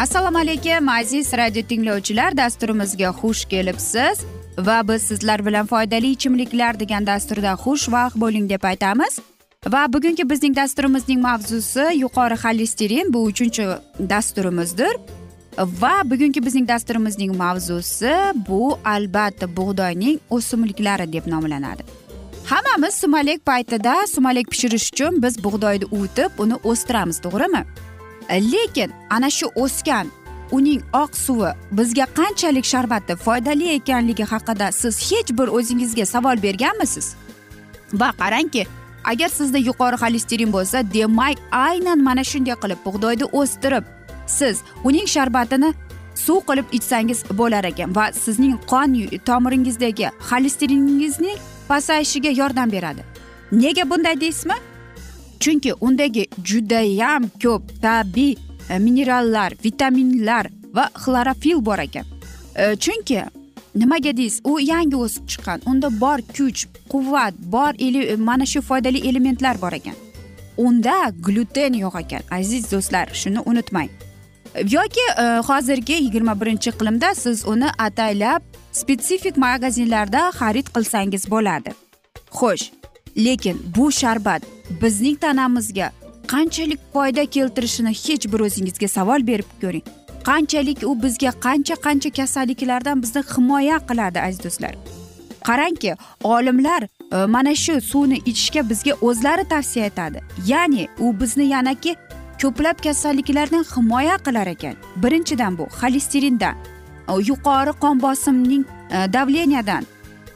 assalomu alaykum aziz radio tinglovchilar. Dasturimizga xush kelibsiz. Va biz sizlar bilan foydali ichimliklar degan dasturda xushvaqt bo'ling deb aytamiz. Va bugungi bizning dasturimizning mavzusi yuqori xolesterin bu uchinchi dasturimizdir va bugungi bizning dasturimizning mavzusi bu albatta bug'doyning o'simliklari deb nomlanadi. Hammamiz sumalak paytida sumalak pishirish uchun biz bug'doyni uvitib uni o'stiramiz to'g'rimi? Lekin ana shu o'sgan uning oq suvi bizga qanchalik sharbati foydali ekanligi haqida siz hech bir o'zingizga savol berganmisiz? Va qarangki agar sizda yuqori xolesterin bo'lsa demak aynan mana shunday qilib bug'doyni o'stirib siz uning sharbatini suv qilib ichsangiz bo'lar ekan va sizning qon tomiringizdagi xolesteriningizning pasayishiga yordam beradi. Nega bunday deysizmi? Chunki undagi judayam ko'p tabiiy e, minerallar vitaminlar va xlorofil bor ekan. E, chunki nimaga deysiz u yangi o'sib chiqqan. Unda bor kuch quvvat bor e, mana shu foydali elementlar bor ekan. Unda gluten yo'q ekan aziz do'stlar shuni unutmang. Yoki hozirgi yigirma birinchi iqlimda siz uni ataylab spetsifik magazinlarda xarid qilsangiz bo'ladi. Xo'sh lekin bu sharbat bizning tanamizga qanchalik foyda keltirishini hech bir o'zingizga savol berib ko'ring. Qanchalik u bizga qancha qancha kasalliklardan bizni himoya qiladi aziz do'stlar. Qarangki olimlar e, mana shu suvni ichishga bizga o'zlari tavsiya etadi. Ya'ni u bizni yanaki ko'plab kasalliklardan himoya qilar ekan. Birinchidan bu xolesterindan e, yuqori qon bosimning e, davleniyadan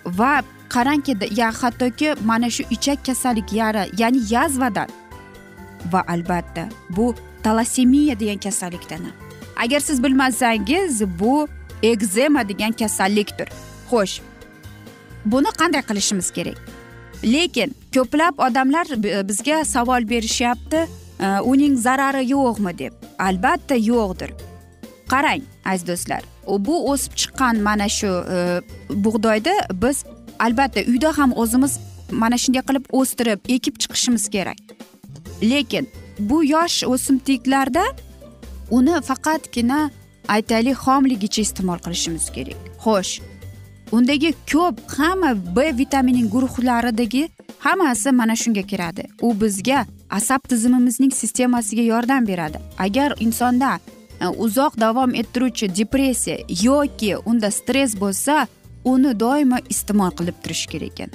va qarangki ya hattoki mana shu ichak kasallik yara ya'ni yazvadan va albatta bu talasemiya degan kasallikdan agar siz bilmasangiz bu egzema degan kasallikdir xo'sh buni qanday qilishimiz kerak? Lekin ko'plab odamlar bizga savol berishyapti e, uning zarari yo'qmi deb. Albatta yo'qdir. Qarang aziz do'stlar u bu o'sib chiqqan mana shu e, bug'doyda bug'doyni biz albatta uyda ham o'zimiz mana shunday qilib o'stirib ekib chiqishimiz kerak. Lekin bu yosh o'simliklarda uni faqatgina aytaylik xomligicha iste'mol qilishimiz kerak. Xo'sh undagi ko'p hamma b vitaminining guruhlaridagi hammasi mana shunga kiradi. U bizga asab tizimimizning sistemasiga yordam beradi. Agar insonda e, uzoq davom ettiruvchi depressiya yoki unda stress bo'lsa uni doimo iste'mol qilib turish kerak ekan.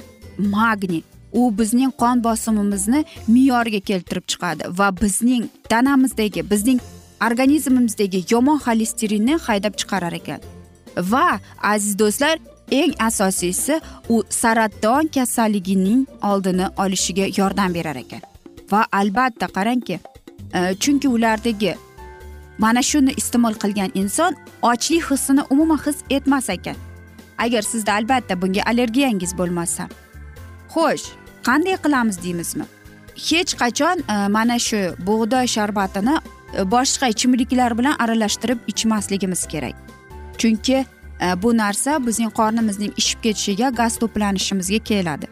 Magniy u bizning qon bosimimizni me'yorga keltirib chiqadi va bizning tanamizdagi bizning organizmimizdagi yomon xolesterinni haydab chiqarar ekan. Va aziz do'stlar eng asosiysi u saraton kasalligining oldini olishiga yordam berar ekan. Va albatta qarangki e, chunki ulardagi mana shuni iste'mol qilgan inson ochlik hissini umuman his etmas ekan. Agar sizda albatta bunga allergiyangiz bo'lmasa. Xo'sh qanday qilamiz deymizmi? Hech qachon e, mana shu bug'doy sharbatini e, boshqa ichimliklar bilan aralashtirib ichmasligimiz kerak. Chunki e, bu narsa bizning qornimizning ishib ketishiga gaz to'planishimizga keladi.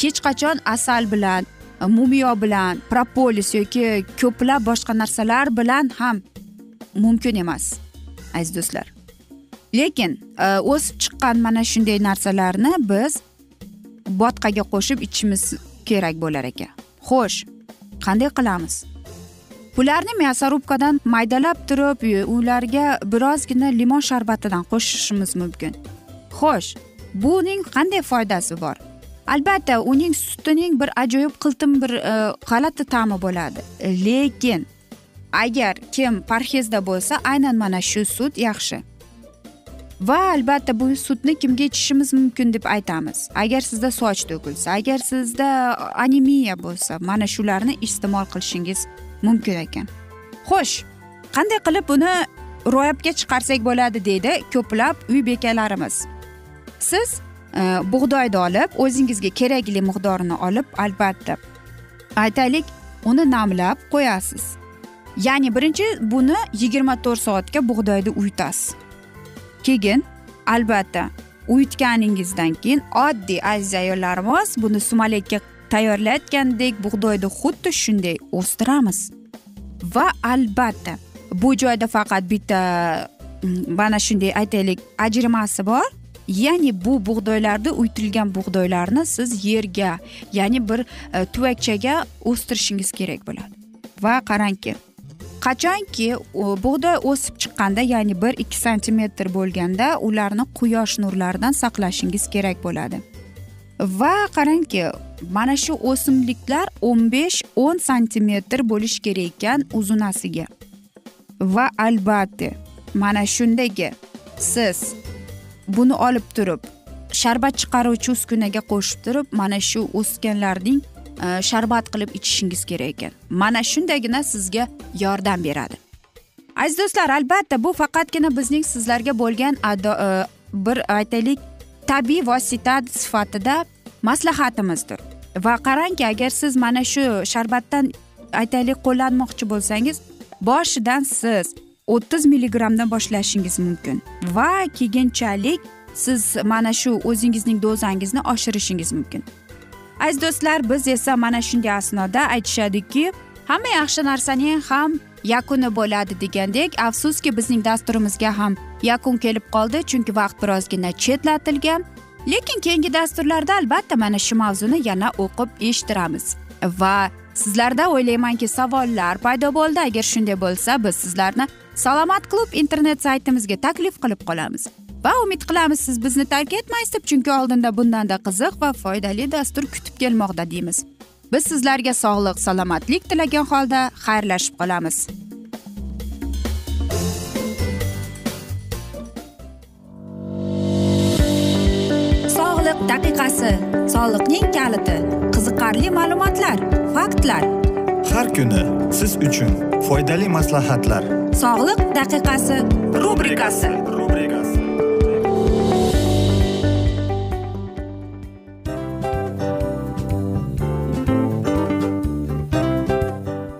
Hech qachon asal bilan mumiyo bilan propolis yoki ko'plab boshqa narsalar bilan ham mumkin emas aziz do'stlar. Lekin e, o'sib chiqqan mana shunday narsalarni biz botqaga qo'shib ichishimiz kerak bo'lar ekan. Xo'sh qanday qilamiz? Bularni мясорубкаdan maydalab turib ularga birozgina limon sharbatidan qo'shishimiz mumkin. Xo'sh buning qanday foydasi bor? Albatta uning sutining bir ajoyib qiltim bir e, g'alati ta'mi bo'ladi. Lekin agar kim parhezda bo'lsa aynan mana shu sut yaxshi. Va albatta bu sutni kimga ichishimiz mumkin deb aytamiz. Agar sizda soch to'kilsa agar sizda anemiya bo'lsa mana shularni iste'mol qilishingiz mumkin ekan. Xo'sh qanday qilib buni ro'yobga chiqarsak bo'ladi deydi ko'plab uy bekalarimiz. Siz e, bug'doyni olib o'zingizga kerakli miqdorini olib albatta aytaylik uni namlab qo'yasiz. Ya'ni birinchi buni yigirma to'rt soatga bug'doyni uyutasiz. Keyin albatta uyutganingizdan keyin oddiy aziz ayollarimiz buni sumalakka tayyorlayotgandek bug'doyni xuddi shunday o'stiramiz. Va albatta bu joyda faqat bitta mm, mana shunday aytaylik ajrimasi bor. Ya'ni bu bug'doylarni uyutilgan bug'doylarni siz yerga ya'ni bir e, tuvakchaga o'stirishingiz kerak bo'ladi. Va qarangki qachonki bug'doy o'sib chiqqanda ya'ni bir ikki santimetr bo'lganda ularni quyosh nurlaridan saqlashingiz kerak bo'ladi. Va qarangki mana shu o'simliklar o'n besh o'n santimetr bo'lishi kerak ekan uzunasiga. Va albatta mana shundagi siz buni olib turib sharbat chiqaruvchi uskunaga qo'shib turib mana shu o'sganlarning e, sharbat qilib ichishingiz kerak ekan. Mana shundagina sizga yordam beradi. Aziz do'stlar albatta bu faqatgina bizning sizlarga bo'lgan e, bir aytaylik tabiiy vosita sifatida maslahatimizdir. Va qarangki agar siz mana shu sharbatdan aytaylik qo'llanmoqchi bo'lsangiz boshidan siz o'ttiz milligramdan boshlashingiz mumkin. Va keyinchalik siz mana shu o'zingizning dozangizni oshirishingiz mumkin. Aziz do'stlar biz esa mana shunday asnoda aytishadiki hamma yaxshi narsaning ham yakuni bo'ladi degandek afsuski bizning dasturimizga ham yakun kelib qoldi chunki vaqt birozgina chetlatilgan. Lekin keyingi dasturlarda albatta mana shu mavzuni yana o'qib eshittiramiz. Va sizlarda o'ylaymanki savollar paydo bo'ldi. Agar shunday bo'lsa biz sizlarni salomat klub internet saytimizga taklif qilib qolamiz. Va umid qilamiz siz bizni tark etmaysiz deb chunki oldinda bundanda qiziq va foydali dastur kutib kelmoqda deymiz. Biz sizlarga sog'lik salomatlik tilagan holda xayrlashib qolamiz. Sog'liq daqiqasi soliqning kaliti qiziqarli ma'lumotlar faktlar. Har kuni siz uchun foydali maslahatlar. Sog'liq daqiqasi rubrikasi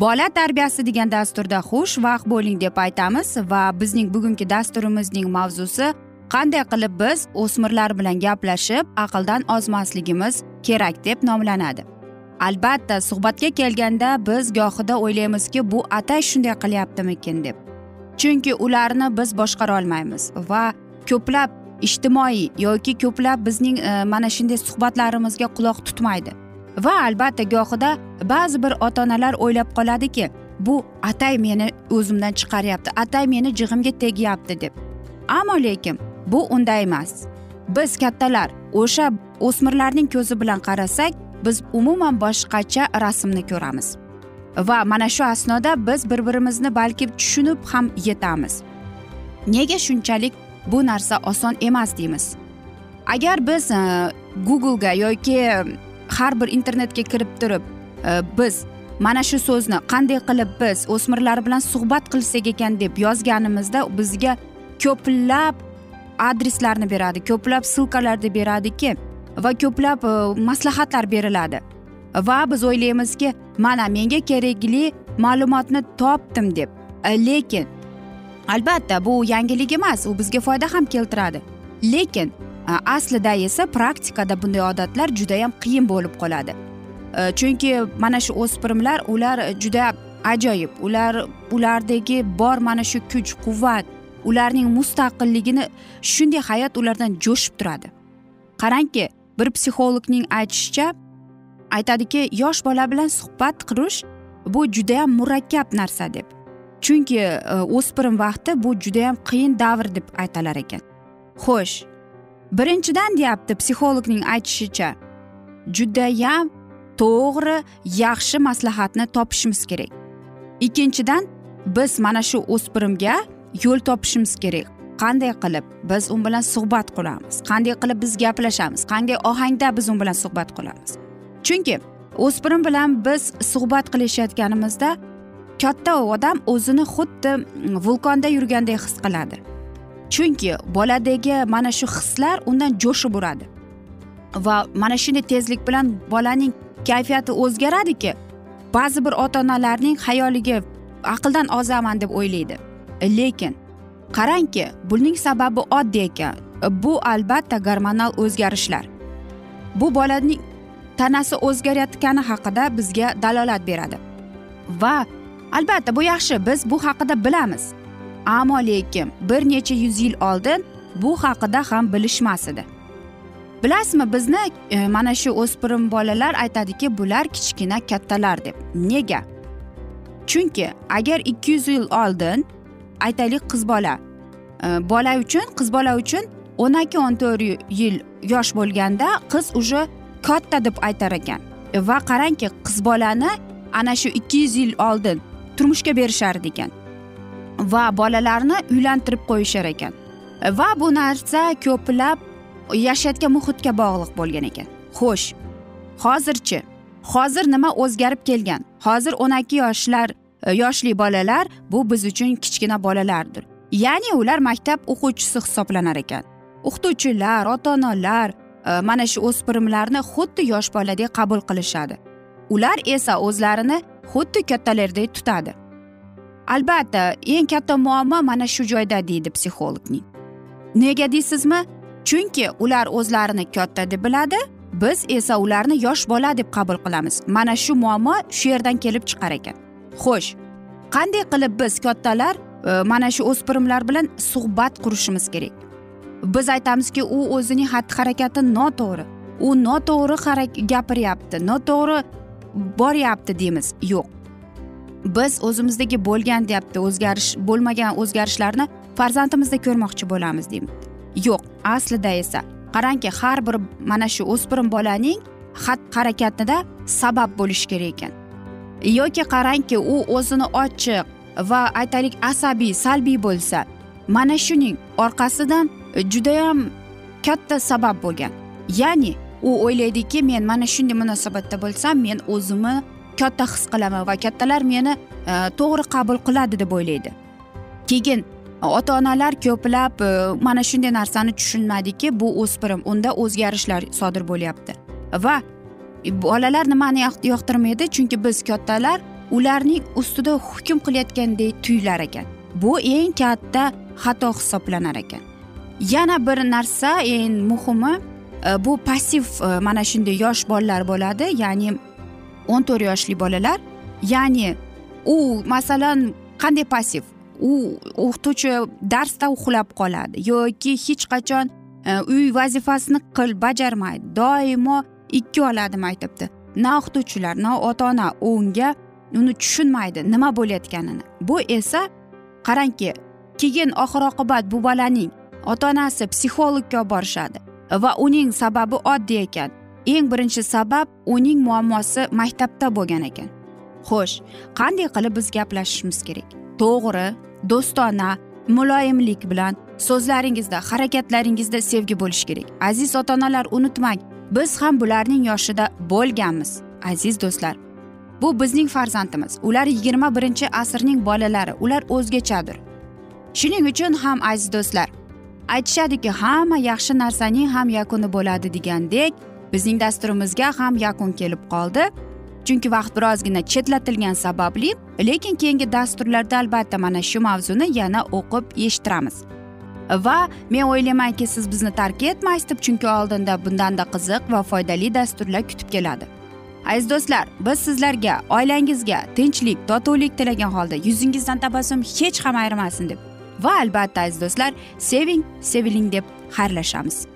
bola tarbiyasi degan dasturda xush vaqt bo'ling deb aytamiz va bizning bugungi dasturimizning mavzusi qanday qilib biz o'smirlar bilan gaplashib aqldan ozmasligimiz kerak deb nomlanadi. Albatta suhbatga kelganda biz gohida o'ylaymizki bu atay shunday qilyaptimikin deb. Chunki ularni biz boshqara olmaymiz va ko'plab ijtimoiy yoki ko'plab bizning e, mana shunday suhbatlarimizga quloq tutmaydi. Va albatta gohida ba'zi bir ota onalar o'ylab qoladiki bu atay meni o'zimdan chiqaryapti atay meni jig'imga tegyapti deb. Ammo lekin bu unday emas. Biz kattalar o'sha o'smirlarning ko'zi bilan qarasak biz umuman boshqacha rasmni ko'ramiz. Va mana shu asnoda biz bir birimizni balki tushunib ham yetamiz. Nega shunchalik bu narsa oson emas deymiz? Agar biz uh, googlega yoki har bir internetga kirib turib e, biz mana shu so'zni qanday qilib biz o'smirlar bilan suhbat qilsak ekan deb yozganimizda bizga ko'plab adreslarni beradi ko'plab ссылкаларni beradiki va ko'plab e, maslahatlar beriladi. Va biz o'ylaymizki mana menga kerakli ma'lumotni topdim deb. E, lekin albatta bu yangilik emas u bizga foyda ham keltiradi. Lekin Э, aslida esa praktikada bunday odatlar judayam qiyin bo'lib qoladi. Э, chunki mana shu o'spirimlar ular juda ajoyib. Ular ulardagi bor mana shu kuch quvvat ularning mustaqilligini shunday hayot ulardan jo'shib turadi. Qarangki bir psixologning aytishicha aytadiki yosh bola bilan suhbat qurish bu judayam murakkab narsa deb. Chunki e, o'spirim vaqti bu judayam qiyin davr deb aytalar ekan. Xo'sh birinchidan deyapti psixologning aytishicha judayam to'g'ri yaxshi maslahatni topishimiz kerak. Ikkinchidan biz mana shu o'spirimga yo'l topishimiz kerak. Qanday qilib biz u bilan suhbat quramiz? Qanday qilib biz gaplashamiz? Qanday ohangda biz u bilan suhbat qilamiz chunki o'spirim bilan biz suhbat qilishayotganimizda katta odam o'zini xuddi vulqonda yurganday his qiladi. Chunki boladagi mana shu hislar undan jo'shib uradi. Va mana shunday tezlik bilan bolaning kayfiyati o'zgaradiki ba'zi bir ota onalarning xayoliga aqldan ozaman deb o'ylaydi. Lekin qarangki buning sababi oddiy ekan bu albatta gormonal o'zgarishlar. Bu bolaning tanasi o'zgarayotgani haqida bizga dalolat beradi. Va albatta bu yaxshi biz bu haqida bilamiz. Ammo lekin bir necha yuz yil oldin bu haqida ham bilishmas edi bilasizmi bizni e, mana shu o'spirim bolalar aytadiki bular kichkina kattalar deb. Nega? Chunki agar ikki yuz yil oldin aytaylik qiz bola e, bola uchun qiz bola uchun o'n ikki o'n to'rt yil yosh bo'lganda qiz уже katta deb aytar ekan. E, va qarangki qiz bolani ana shu ikki yuz yil oldin turmushga berishardi ekan va bolalarni uylantirib qo'yishar ekan. Va bu narsa ko'plab yashayotgan muhitga bog'liq bo'lgan ekan. Xo'sh hozirchi hozir nima o'zgarib kelgan? Hozir o'n ikki yoshlar e, yoshli bolalar bu biz uchun kichkina bolalardir. Ya'ni ular maktab o'quvchisi hisoblanar ekan. O'qituvchilar ota onalar e, mana shu o'spirimlarni xuddi yosh boladek qabul qilishadi. Ular esa o'zlarini xuddi kattalardek tutadi. Albatta eng katta muammo mana shu joyda deydi psixologning. Nega deysizmi? Chunki ular o'zlarini katta deb biladi biz esa ularni yosh bola deb qabul qilamiz. Mana shu muammo shu yerdan kelib chiqar ekan. Xo'sh qanday qilib biz kattalar e, mana shu o'spirimlar bilan suhbat qurishimiz kerak? Biz aytamizki u o'zining xatti harakati noto'g'ri. U noto'g'ri gapiryapti noto'g'ri boryapti deymiz. Yo'q. Biz o'zimizdagi bo'lgan deyapti o'zgarish bo'lmagan o'zgarishlarni farzandimizda ko'rmoqchi bo'lamiz deymi yo'q aslida esa qarangki har bir mana shu o'spirim bolaning xatti harakatida sabab bo'lishi kerak ekan. Yoki qarangki u o'zini ochiq va aytaylik asabiy salbiy bo'lsa mana shuning orqasidan judayam katta sabab bo'lgan. Ya'ni u o'ylaydiki men mana shunday munosabatda bo'lsam men o'zimni katta his qilaman va kattalar meni e, to'g'ri qabul qiladi deb o'ylaydi. Keyin e, ota onalar ko'plab e, mana shunday narsani tushunmadiki bu o'spirim unda o'zgarishlar sodir bo'lyapti. Va bolalar nimani yoqtirmaydi? Chunki biz kattalar ularning ustida hukm qilayotgandek tuyular ekan. Bu eng katta xato hisoblanar ekan. Yana bir narsa eng muhimi bu passiv mana shunday yosh bolalar bo'ladi ya'ni o'n to'rt yoshli bolalar ya'ni u masalan qanday passiv? U o'qituvchi darsda uxlab qoladi yoki hech qachon e, uy vazifasini qil bajarmaydi doimo ikki oladi maktabda na o'qituvchilar na ota ona unga uni tushunmaydi nima bo'layotganini. Bu esa qarangki keyin oxir oqibat bu bolaning ota onasi psixologga olib borishadi va uning sababi oddiy ekan. Eng birinchi sabab uning muammosi maktabda bo'lgan ekan. Xo'sh qanday qilib biz gaplashishimiz kerak? To'g'ri do'stona muloyimlik bilan so'zlaringizda harakatlaringizda sevgi bo'lishi kerak. Aziz ota onalar unutmang biz ham bularning yoshida bo'lganmiz aziz do'stlar. Bu bizning farzandimiz. Ular yigirma birinchi asrning bolalari ular o'zgachadir. Shuning uchun ham aziz do'stlar aytishadiki hamma yaxshi narsaning ham yakuni bo'ladi degandek bizning dasturimizga ham yakun kelib qoldi. Chunki vaqt birozgina chetlatilgani sababli lekin keyingi dasturlarda albatta mana shu mavzuni yana o'qib eshittiramiz. Va men o'ylaymanki siz bizni tark etmaysiz deb chunki oldinda bundanda qiziq va foydali dasturlar kutib keladi. Aziz do'stlar biz sizlarga oilangizga tinchlik totuvlik tilagan holda yuzingizdan tabassum hech ham ayrimasin deb va albatta aziz do'stlar seving seviling deb xayrlashamiz.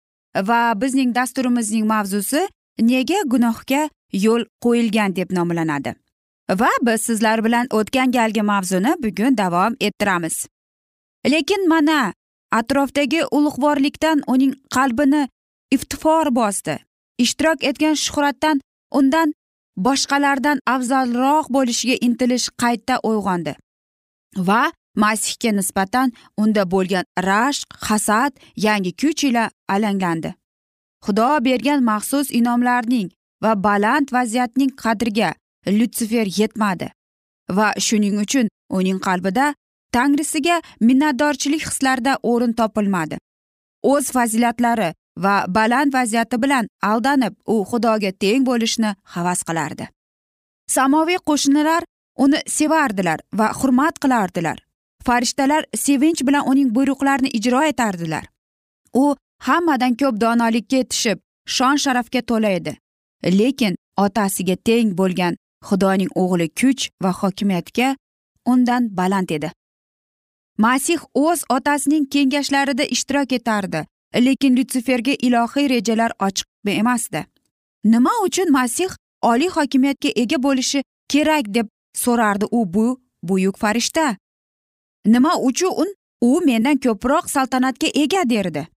Va bizning dasturimizning mavzusi nega gunohga yo'l qo'yilgan deb nomlanadi. Va biz sizlar bilan o'tgan galgi mavzuni bugun davom ettiramiz. Lekin mana atrofdagi ulug'vorlikdan uning qalbini iftifor bosdi. Ishtirok etgan shuhratdan undan boshqalardan afzalroq bo'lishiga intilish qayta uyg'ondi. Va masihga nisbatan unda bo'lgan rashq hasad yangi kuch ila alanglandi. Xudo bergan maxsus inomlarning va baland vaziyatning qadriga lyutsifer yetmadi va shuning uchun uning qalbida tangrisiga minnatdorchilik hislarida o'rin topilmadi. O'z fazilatlari va baland vaziyati bilan aldanib u xudoga teng bo'lishni havas qilardi. Samoviy qo'shnilar uni sevardilar va hurmat qilardilar. Farishtalar sevinch bilan uning buyruqlarini ijro etardilar. U hammadan ko'p donolikka yetishib shon sharafga to'la edi. Lekin otasiga teng bo'lgan xudoning o'g'li kuch va hokimiyatga undan baland edi. Masih o'z otasining kengashlarida ishtirok etardi lekin lyutsiferga ilohiy rejalar ochiq emasdi. Nima uchun masih oliy hokimiyatga ega bo'lishi kerak deb so'rardi u bu buyuk farishta? Nima uchun u mendan ko'proq saltanatga ega derdi?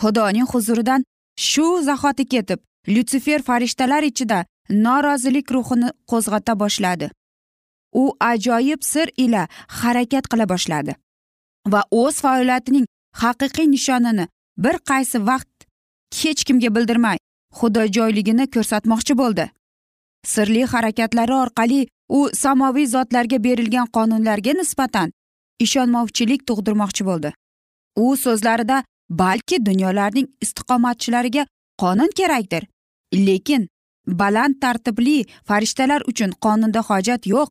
Xudoning huzuridan shu zahoti ketib lyutsifer farishtalar ichida norozilik ruhini qo'zg'ata boshladi. U ajoyib sir ila harakat qila boshladi va o'z faoliyatining haqiqiy nishonini bir qaysi vaqt hech kimga bildirmay xudojoyligini ko'rsatmoqchi bo'ldi. Sirli harakatlari orqali u samoviy zotlarga berilgan qonunlarga nisbatan ishonmovchilik tug'dirmoqchi bo'ldi. U so'zlarida balki dunyolarning istiqomatchilariga qonun kerakdir. Lekin baland tartibli farishtalar uchun qonunda hojat yo'q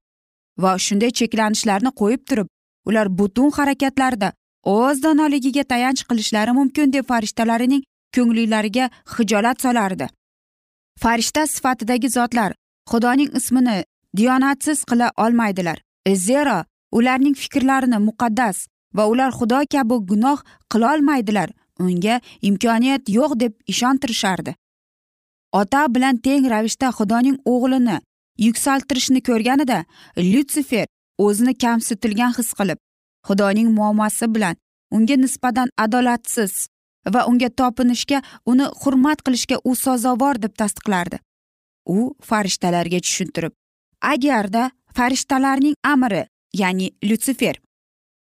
va shunday cheklanishlarni qo'yib turib ular butun harakatlarida o'z donoligiga tayanch qilishlari mumkin deb farishtalarining ko'ngillariga hijolat solardi. Farishta sifatidagi zotlar xudoning ismini diyonatsiz qila olmaydilar. Zero ularning fikrlarini muqaddas va ular xudo kabi gunoh qilolmaydilar unga imkoniyat yo'q deb ishontirishardi. Ota bilan teng ravishda xudoning o'g'lini yuksaltirishni ko'rganida lyutsifer o'zini kamsitilgan his qilib xudoning muomasi bilan unga nisbatan adolatsiz va unga topinishga uni hurmat qilishga u sazovor deb tasdiqlardi. U farishtalarga tushuntirib agarda farishtalarning amri ya'ni lyutsifer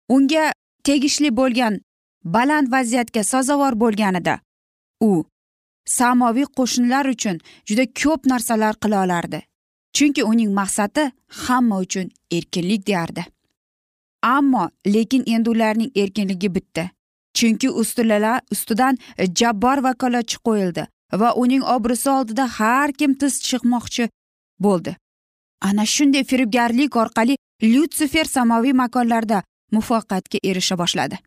unga tegishli bo'lgan baland vaziyatga sazovor bo'lganida u samoviy qo'shinlar uchun juda ko'p narsalar qila olardi. Chunki uning maqsadi hamma uchun erkinlik deyardi. Ammo lekin endi ularning erkinligi bitdi. Chunki ustilalar ustidan jabbor vakolatchi qo'yildi va uning obro'si oldida har kim tiz chiqmoqchi bo'ldi. Ana shunday firibgarlik orqali lyutsifer samoviy makonlarda muvaffaqiyatga erisha boshladi.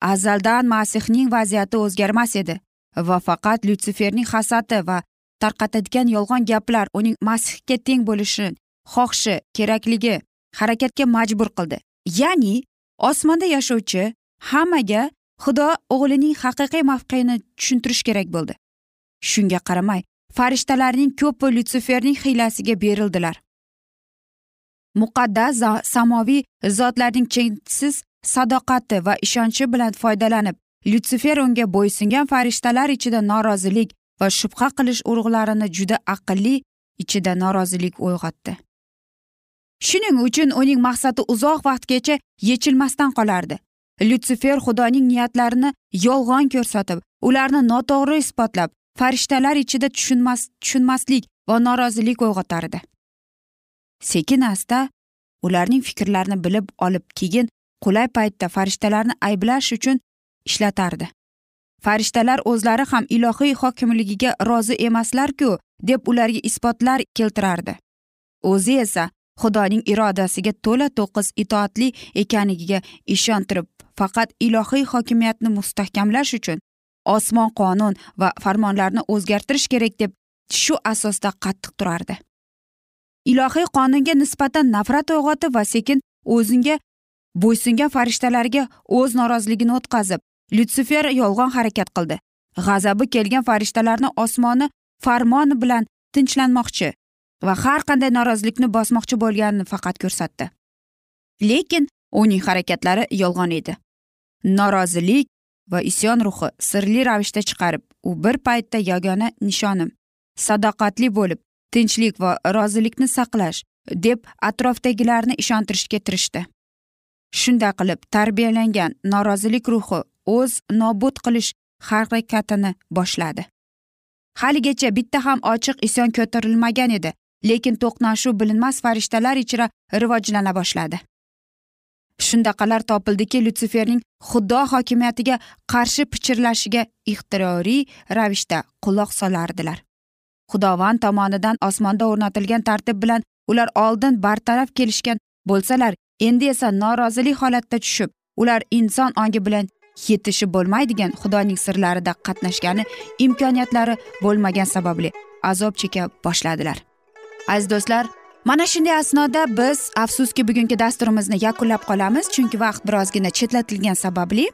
Azaldan masihning vaziyati o'zgarmas edi va faqat lyutsiferning hasadi va tarqatadigan yolg'on gaplar uning masihga teng bo'lishi xohishi kerakligi harakatga majbur qildi. Ya'ni osmonda yashovchi hammaga xudo o'g'lining haqiqiy mavqeini tushuntirish kerak bo'ldi. Shunga qaramay farishtalarning ko'pi lyutsiferning hiylasiga berildilar. Muqaddas samoviy zotlarning cheksiz sadoqati va ishonchi bilan foydalanib lyutsifer unga bo'ysungan farishtalar ichida norozilik va shubha qilish urug'larini juda aqlli ichida norozilik uyg'otdi. Shuning uchun uning maqsadi uzoq vaqtgacha yechilmasdan qolardi. Lyutsifer xudoning niyatlarini yolg'on ko'rsatib ularni noto'g'ri isbotlab farishtalar ichida tushunmas tushunmaslik va norozilik uyg'otardi. Sekin asta ularning fikrlarini bilib olib keyin qulay paytda farishtalarni ayblash uchun ishlatardi. Farishtalar o'zlari ham ilohiy hokimligiga rozi emaslarku deb ularga isbotlar keltirardi. O'zi esa xudoning irodasiga to'la to'qis itoatli ekanligiga ishontirib faqat ilohiy hokimiyatni mustahkamlash uchun osmon qonun va farmonlarni o'zgartirish kerak deb shu asosda qattiq turardi. Ilohiy qonunga nisbatan nafrat uyg'otib va sekin o'zinga bo'ysungan farishtalarga o'z noroziligini o'tkazib lyutsifer yolg'on harakat qildi. G'azabi kelgan farishtalarni osmoni farmon bilan tinchlanmoqchi va har qanday norozilikni bosmoqchi bo'lganini faqat ko'rsatdi. Lekin uning harakatlari yolg'on edi. Norozilik va isyon ruhi sirli ravishda chiqarib u bir paytda yagona nishonim sadoqatli bo'lib tinchlik va rozilikni saqlash deb atrofdagilarni ishontirishga tirishdi shunday qilib tarbiyalangan norozilik ruhi o'z nobud qilish harakatini boshladi. Haligacha bitta ham ochiq isyon ko'tarilmagan edi lekin to'qnashuv bilinmas farishtalar ichra rivojlana boshladi. Shundaqalar topildiki lyutsiferning xudo hokimiyatiga qarshi pichirlashiga ixtiroriy ravishda quloq solardilar. Xudovand tomonidan osmonda o'rnatilgan tartib bilan ular oldin bartaraf kelishgan bo'lsalar endi esa norozilik holatda tushib ular inson ongi bilan yetishib bo'lmaydigan xudoning sirlarida qatnashgani imkoniyatlari bo'lmagan sababli azob cheka boshladilar. Aziz do'stlar mana shunday asnoda biz afsuski bugungi dasturimizni yakunlab qolamiz chunki vaqt birozgina chetlatilgani sababli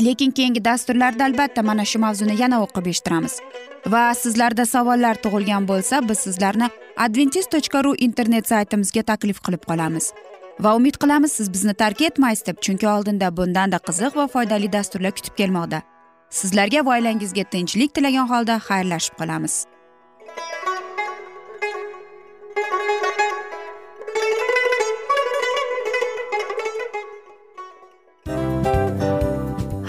lekin keyingi dasturlarda albatta mana shu mavzuni yana o'qib eshittiramiz. Va sizlarda savollar tug'ilgan bo'lsa biz sizlarni adventis tochka ru internet saytimizga taklif qilib qolamiz. Va umid qilamiz siz bizni tark etmaysiz deb chunki oldinda bundanda qiziq va foydali dasturlar kutib kelmoqda. Sizlarga va oilangizga tinchlik tilagan holda xayrlashib qolamiz.